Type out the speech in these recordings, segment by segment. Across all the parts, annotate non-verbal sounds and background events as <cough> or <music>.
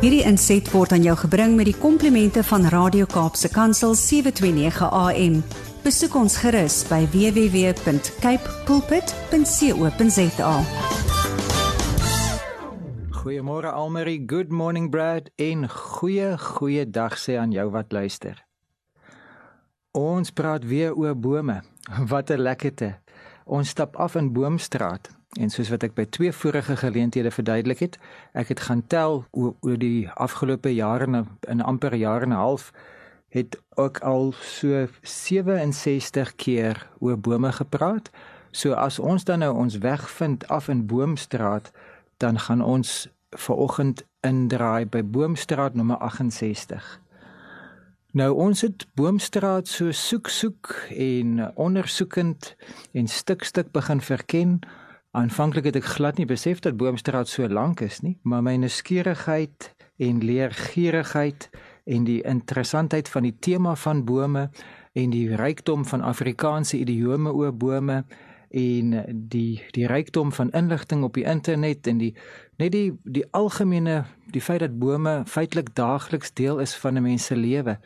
Hierdie inset word aan jou gebring met die komplimente van Radio Kaapse Kansel 729 AM. Besoek ons gerus by www.cape pulpit.co.za. Goeiemôre Almarie, good morning Brad en goeie goeie dag sê aan jou wat luister. Ons praat weer oor bome. Wat 'n lekkerte. Ons stap af in Boomstraat en soos wat ek by twee vorige geleenthede verduidelik het, ek het gaan tel oor, oor die afgelope jare in 'n amper jaar en 'n half het ook al so 67 keer oor bome gepraat. So as ons dan nou ons weg vind af in Boomstraat, dan gaan ons ver oggend indraai by Boomstraat nommer 68. Nou ons het Boomstraat so soek soek en ondersoekend en stuk stuk begin verken. Aanvanklik het ek glad nie besef dat Boomstraat so lank is nie, maar my nuuskierigheid en leergierigheid en die interessantheid van die tema van bome en die rykdom van Afrikaanse idiome oor bome en die die rykdom van inligting op die internet en die net die die algemene die feit dat bome feitelik daagliks deel is van 'n mens se lewe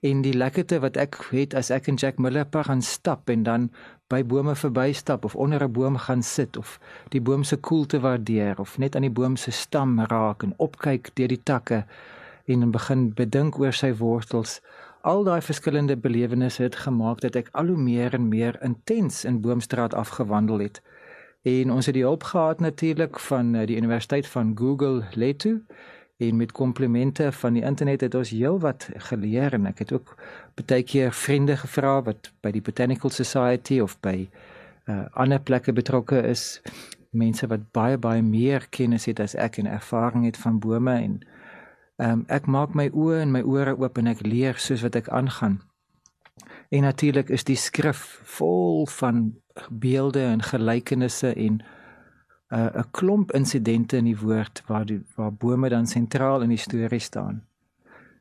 en die lekkerte wat ek het as ek in Jack Miller Park gaan stap en dan by bome verbystap of onder 'n boom gaan sit of die boom se koelte waardeer of net aan die boom se stam raak en opkyk deur die takke en begin bedink oor sy wortels al daai verskillende belewennisse het gemaak dat ek al hoe meer en meer intens in Boomstraat afgewandel het. En ons het die hulp gehad natuurlik van eh, die Universiteit van Google Letu en met komplimente van die internet het ons heelwat geleer en ek het ook baie keer vriende gevra wat by die Botanical Society of by uh, ander plekke betrokke is mense wat baie baie meer kennis het as ek en ervaring het van bome en um, ek maak my oë en my ore oop en ek leer soos wat ek aangaan. En natuurlik is die skrif vol van beelde en gelykenisse en 'n uh, klomp insidente in die woord waar die waar bome dan sentraal in die storie staan.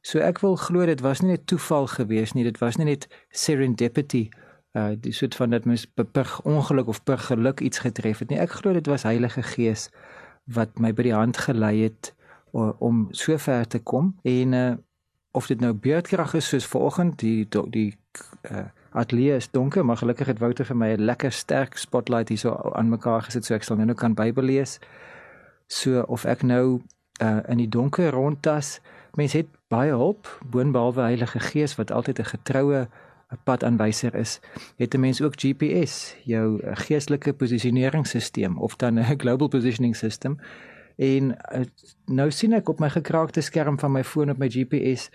So ek wil glo dit was nie net toeval gewees nie, dit was nie net serendipity uh die soort van dat mens per ongeluk of per geluk iets getref het nie. Ek glo dit was Heilige Gees wat my by die hand gelei het om so ver te kom en uh, of dit nou beurtkrag is soos vanoggend die die uh, ateljee is donker maar gelukkig het Wouter vir my 'n lekker sterk spotlight hierso aan mekaar gesit so ek sal nou kan Bybel lees. So of ek nou uh, in die donker rondtas mense het baie hulp boonbehalwe Heilige Gees wat altyd 'n getroue padaanwyser is het 'n mens ook GPS jou geestelike posisioneringsstelsel of dan 'n <laughs> global positioning system. En nou sien ek op my gekraakte skerm van my foon op my GPS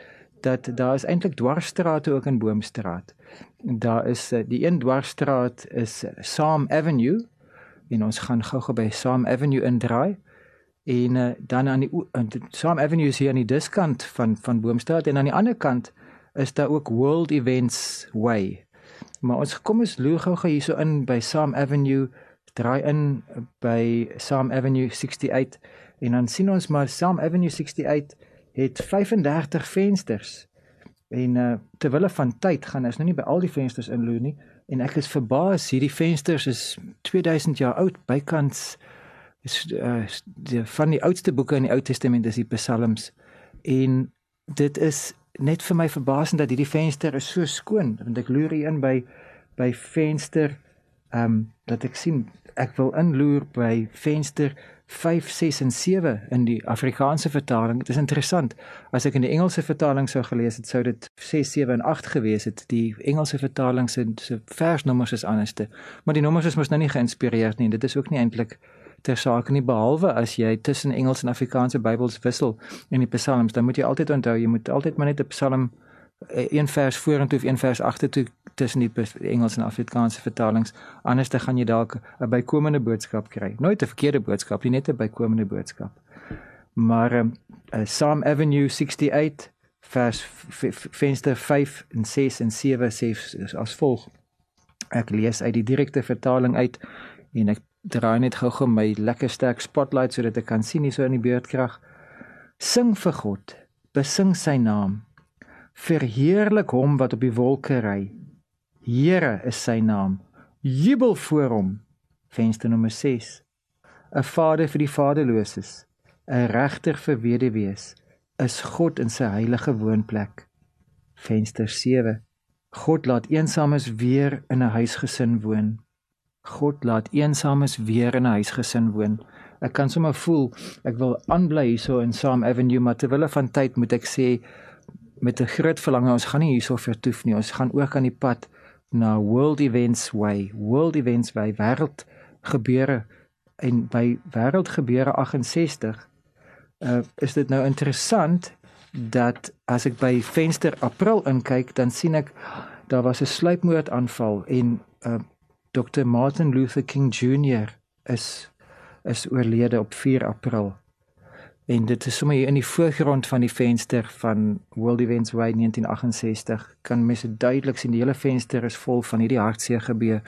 dat daar is eintlik dwarsstrate ook in Boomstraat. Daar is uh, die een dwarsstraat is Sam Avenue en ons gaan gou-gou by Sam Avenue indraai en uh, dan aan die uh, Sam Avenue is hier aan die diskant van van Boomstraat en aan die ander kant is daar ook World Events Way. Maar ons kom ons loer gou-gou hierso in by Sam Avenue draai in by Sam Avenue 68 en dan sien ons maar Sam Avenue 68 het 35 vensters. En uh terwyl van tyd gaan ons nou nie by al die vensters inloer nie. En ek is verbaas hierdie vensters is 2000 jaar oud. Bykans is uh die van die oudste boeke in die Ou Testament is die Psalms. En dit is net vir my verbasend dat hierdie venster is so skoon. Want ek loer hier in by by venster ehm um, dat ek sien ek wil inloer by venster 5 6 en 7 in die Afrikaanse vertaling. Dit is interessant. As ek in die Engelse vertaling sou gelees het, sou dit 6 7 en 8 gewees het. Die Engelse vertaling se se versnommers is anderste. Maar die nommers is mos nou nie geïnspireerd nie. Dit is ook nie eintlik ter sake nie behalwe as jy tussen Engels en Afrikaanse Bybels wissel in die Psalms, dan moet jy altyd onthou jy moet altyd maar net 'n Psalm Eh, een vers vorentoe of een vers agtertoe tussen die Engels en Afrikaanse vertalings. Anders dan gaan jy dalk 'n bykomende boodskap kry. Nooit 'n verkeerde boodskap, nie net 'n bykomende boodskap. Maar um, uh, Psalm Avenue 68 vers venster 5 en 6 en 7 sê as volg. Ek lees uit die direkte vertaling uit en ek draai net gou-gou my lekker sterk spotlight sodat ek kan sien hier so in die beurtkrag. Sing vir God, besing sy naam verheerlik hom wat op die wolke ry. Here is sy naam. Jubel voor hom. Venster nommer 6. 'n Vader vir die vaderloses, 'n regter vir weduwees, is God in sy heilige woonplek. Venster 7. God laat eensames weer in 'n huisgesin woon. God laat eensames weer in 'n huisgesin woon. Ek kan sommer voel ek wil aanbly hierso in Sam Avenue, maar terwyl hulle van tyd moet ek sê met 'n groot verlange ons gaan nie hierso vertoef nie. Ons gaan ook aan die pad na World Events Way. World Events Way wêreld gebeure en by wêreld gebeure 68 uh, is dit nou interessant dat as ek by venster April inkyk dan sien ek daar was 'n sluipmoordaanval en uh, Dr Martin Luther King Jr is is oorlede op 4 April. En dit is sommer hier in die voorgrond van die venster van World Events Way 1968 kan mense duidelik sien die hele venster is vol van hierdie hartseer gebeur.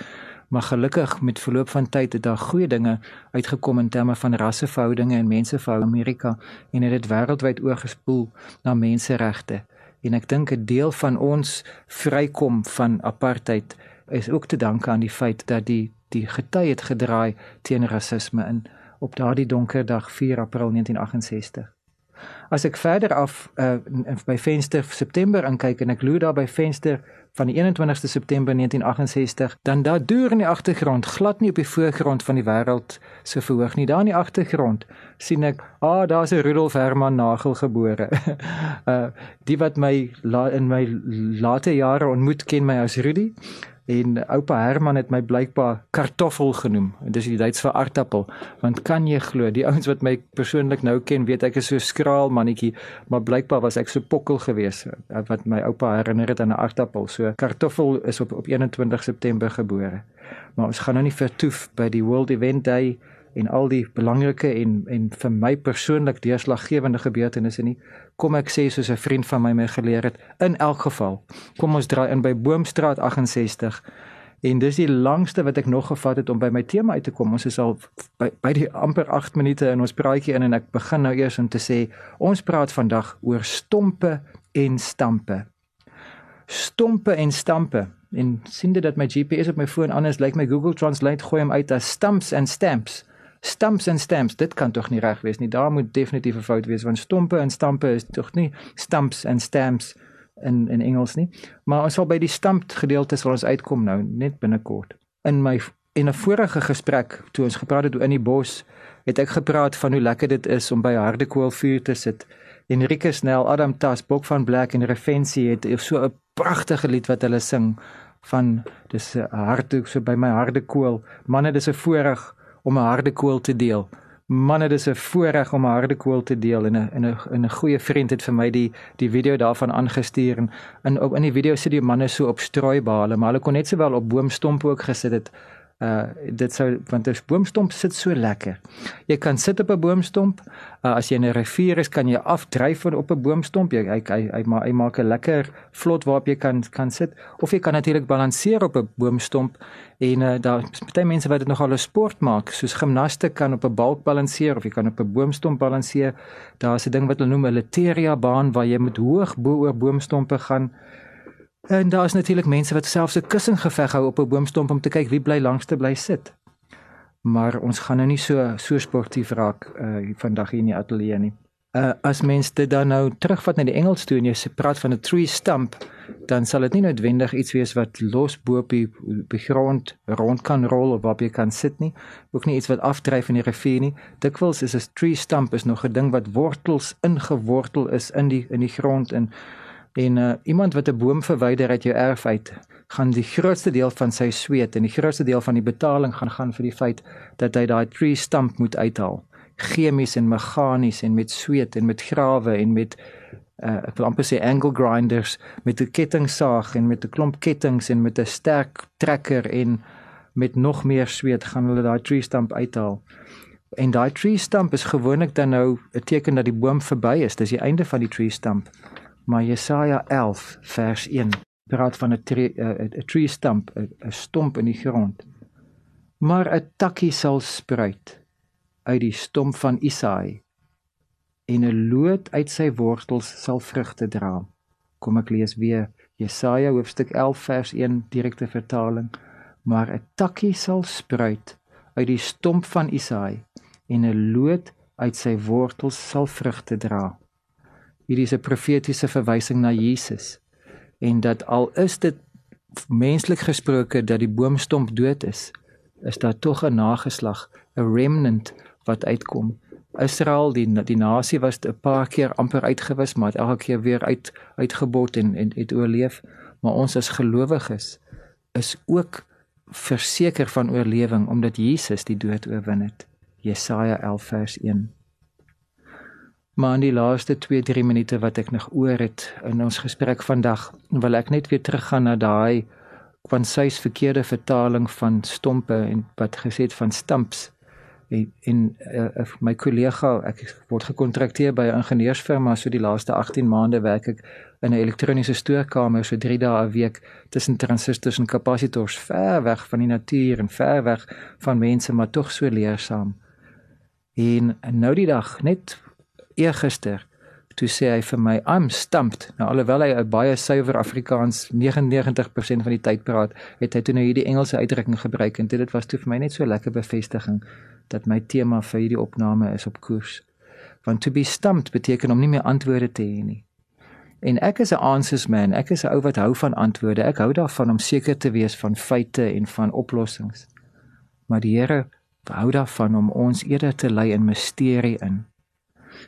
Maar gelukkig met verloop van tyd het daar goeie dinge uitgekom in terme van rasseverhoudinge en menseverhoudinge in Amerika en het dit wêreldwyd oorgespoel na menseregte. En ek dink 'n deel van ons vrykom van apartheid is ook te danke aan die feit dat die die gety het gedraai teen rasisme in op daardie donker dag 4 April 1968. As ek verder af uh, by venster September aankyk en ek loer daar by venster van die 21ste September 1968, dan daar deur in die agtergrond, glad nie op die voorgrond van die wêreld se verhoog nie. Daar in die agtergrond sien ek, ah, daar's 'n Rudolf Herman Nagel gebore. uh <laughs> die wat my la, in my late jare ontmoet ken my as Rudy. En oupa Herman het my blykbaar kartoffel genoem. Dis die Duits vir aardappel. Want kan jy glo, die ouens wat my persoonlik nou ken, weet ek is so skraal mannetjie, maar blykbaar was ek so pokkel geweest wat my oupa herinner het aan 'n aardappel. So kartoffel is op op 21 September gebore. Maar ons gaan nou nie vertoef by die World Event Day en al die belangrike en en vir my persoonlik deurslaggewende gebeurtenisse nie. Kom ek sê soos 'n vriend van my my geleer het, in elk geval, kom ons draai in by Boomstraat 68 en dis die langste wat ek nog gevat het om by my tema uit te kom. Ons is al by, by die amper 8 minute in ons praatjie in en ek begin nou eers om te sê ons praat vandag oor stompe en stampe. Stompe en stampe. En sien dit dat my GPS op my foon anders lyk like my Google Translate gooi hom uit as stumps and stamps stumps en stamps. Dit kan tog nie reg wees nie. Daar moet definitief 'n fout wees want stompe en stampe is tog nie stumps en stamps in in Engels nie. Maar ons sal by die stamp gedeelte sal ons uitkom nou net binnekort. In my in 'n vorige gesprek toe ons gepraat het in die bos het ek gepraat van hoe lekker dit is om by harde koolvuur te sit. Enrique Snell Adam Tas Bok van Black en Refensie het so 'n pragtige lied wat hulle sing van dis 'n harde so by my harde kool manne dis 'n voorreg om 'n harde koel te deel. Manne, dis 'n voorreg om 'n harde koel te deel en 'n 'n 'n goeie vriend het vir my die die video daarvan aangestuur en in in die video sit die manne so op strooibale, maar hulle kon net sowel op boomstompe ook gesit het uh dit sou want 'n boomstomp sit so lekker. Jy kan sit op 'n boomstomp. Uh, as jy in 'n rivier is, kan jy afdryf op 'n boomstomp. Jy hy hy, hy, hy maak 'n lekker vlot waarop jy kan kan sit of jy kan natuurlik balanseer op 'n boomstomp en uh, daar is baie mense wat dit nogal 'n sport maak, soos gimnaste kan op 'n balk balanseer of jy kan op 'n boomstomp balanseer. Daar's 'n ding wat hulle noem 'n lateria baan waar jy met hoog bo oor boomstompe gaan. En daar is natuurlik mense wat selfs 'n kussing geveg hou op 'n boomstomp om te kyk wie bly langste bly sit. Maar ons gaan nou nie so so sportief raak uh vandag hier in die ateljee nie. Uh as mense dit dan nou terugvat na die Engels toe en jy sê praat van 'n tree stump, dan sal dit nie noodwendig iets wees wat los bo op die grond rond kan rol of waar jy kan sit nie. Ook nie iets wat afdryf in die rivier nie. Dikwels is 'n tree stump is nog 'n ding wat wortels ingewortel is in die in die grond en En uh, iemand wat 'n boom verwyder uit jou erf uit, gaan die grootste deel van sy sweet en die grootste deel van die betaling gaan gaan vir die feit dat hy daai tree stump moet uithaal. Chemies en meganies en met sweet en met grawe en met uh, ek wil amper sê angle grinders met 'n kettingsaag en met 'n klomp kettings en met 'n sterk trekker en met nog meer sweet gaan hulle daai tree stump uithaal. En daai tree stump is gewoonlik dan nou 'n teken dat die boom verby is. Dis die einde van die tree stump. Maar Jesaja 11 vers 1 praat van 'n tree 'n tree stump, 'n stomp in die grond. Maar 'n takkie sal spruit uit die stomp van Isaai en 'n loot uit sy wortels sal vrugte dra. Kom ek lees weer Jesaja hoofstuk 11 vers 1 direkte vertaling. Maar 'n takkie sal spruit uit die stomp van Isaai en 'n loot uit sy wortels sal vrugte dra. Hierdie is 'n profetiese verwysing na Jesus en dat al is dit menslik gesproke dat die boomstomp dood is, is daar tog 'n nageslag, 'n remnant wat uitkom. Israel, die die nasie was 'n paar keer amper uitgewis, maar het elke keer weer uit uitgebot en en het oorleef, maar ons as gelowiges is ook verseker van oorlewing omdat Jesus die dood oorwin het. Jesaja 11 vers 1. Maar in die laaste 2-3 minute wat ek nog oor het in ons gesprek vandag, wil ek net weer teruggaan na daai van sy verkeerde vertaling van stompe en wat gesê het van stumps en en uh, my kollega ek word gekontrakteer by 'n ingenieursfirma so die laaste 18 maande werk ek in 'n elektroniese stoorkamer so 3 dae 'n week tussen transistors en kapasitors ver weg van die natuur en ver weg van mense maar tog so leersaam. En nou die dag net eergister toe sê hy vir my I'm stumped nou alhoewel hy baie suiwer Afrikaans 99% van die tyd praat het hy toe nou hierdie Engelse uitdrukking gebruik en dit was toe vir my net so lekker bevestiging dat my tema vir hierdie opname is op koers. Want to be stumped beteken om nie meer antwoorde te hê nie. En ek is 'n answers man, ek is 'n ou wat hou van antwoorde. Ek hou daarvan om seker te wees van feite en van oplossings. Maar die Here hou daarvan om ons eerder te lei in misterie in.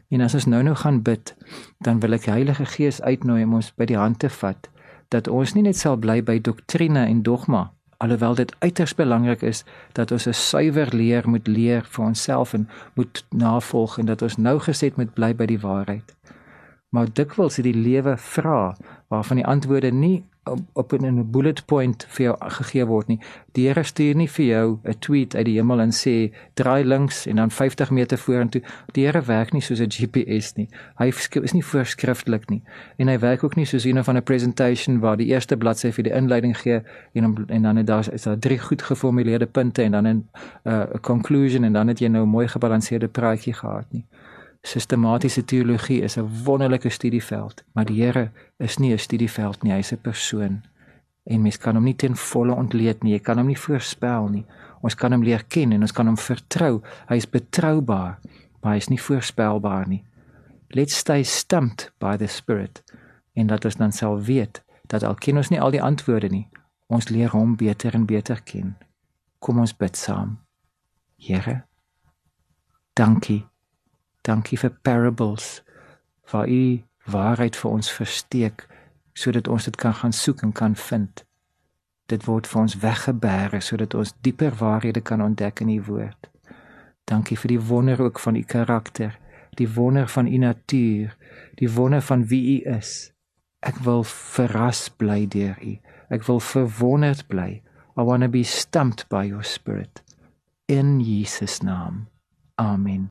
En as ons nou nou gaan bid, dan wil ek die Heilige Gees uitnooi om ons by die hand te vat dat ons nie net sal bly by doktrine en dogma alhoewel dit uiters belangrik is dat ons 'n suiwer leer moet leer vir onsself en moet navolg en dat ons nou geset moet bly by die waarheid. Maar dikwels het die lewe vra waarvan die antwoorde nie op in 'n bullet point vir jou gegee word nie. Die Here stuur nie vir jou 'n tweet uit die hemel en sê draai links en dan 50 meter vorentoe. Die Here werk nie soos 'n GPS nie. Hy is nie voorskrifklik nie. En hy werk ook nie soos een van 'n presentation waar die eerste bladsy vir die inleiding gee en en dan daar is daar drie goed geformuleerde punte en dan 'n uh, conclusion en dan het jy nou 'n mooi gebalanseerde praatjie gehad nie. Sistematiese teologie is 'n wonderlike studieveld, maar die Here is nie 'n studieveld nie, hy's 'n persoon. En mens kan hom nie ten volle ontleed nie, jy kan hom nie voorspel nie. Ons kan hom leer ken en ons kan hom vertrou. Hy's betroubaar, maar hy's nie voorspelbaar nie. Let's stay stumped by the spirit en dat ons dan sal weet dat al ken ons nie al die antwoorde nie, ons leer hom beter en beter ken. Kom ons bid saam. Here, dankie Dankie vir parables waar u waarheid vir ons versteek sodat ons dit kan gaan soek en kan vind. Dit word vir ons weggebêre sodat ons dieper waarhede kan ontdek in u woord. Dankie vir die wonder ook van u karakter, die wonder van u natuur, die wonder van wie u is. Ek wil verras bly deur u. Ek wil verwonderd bly. I want to be stumped by your spirit in Jesus naam. Amen.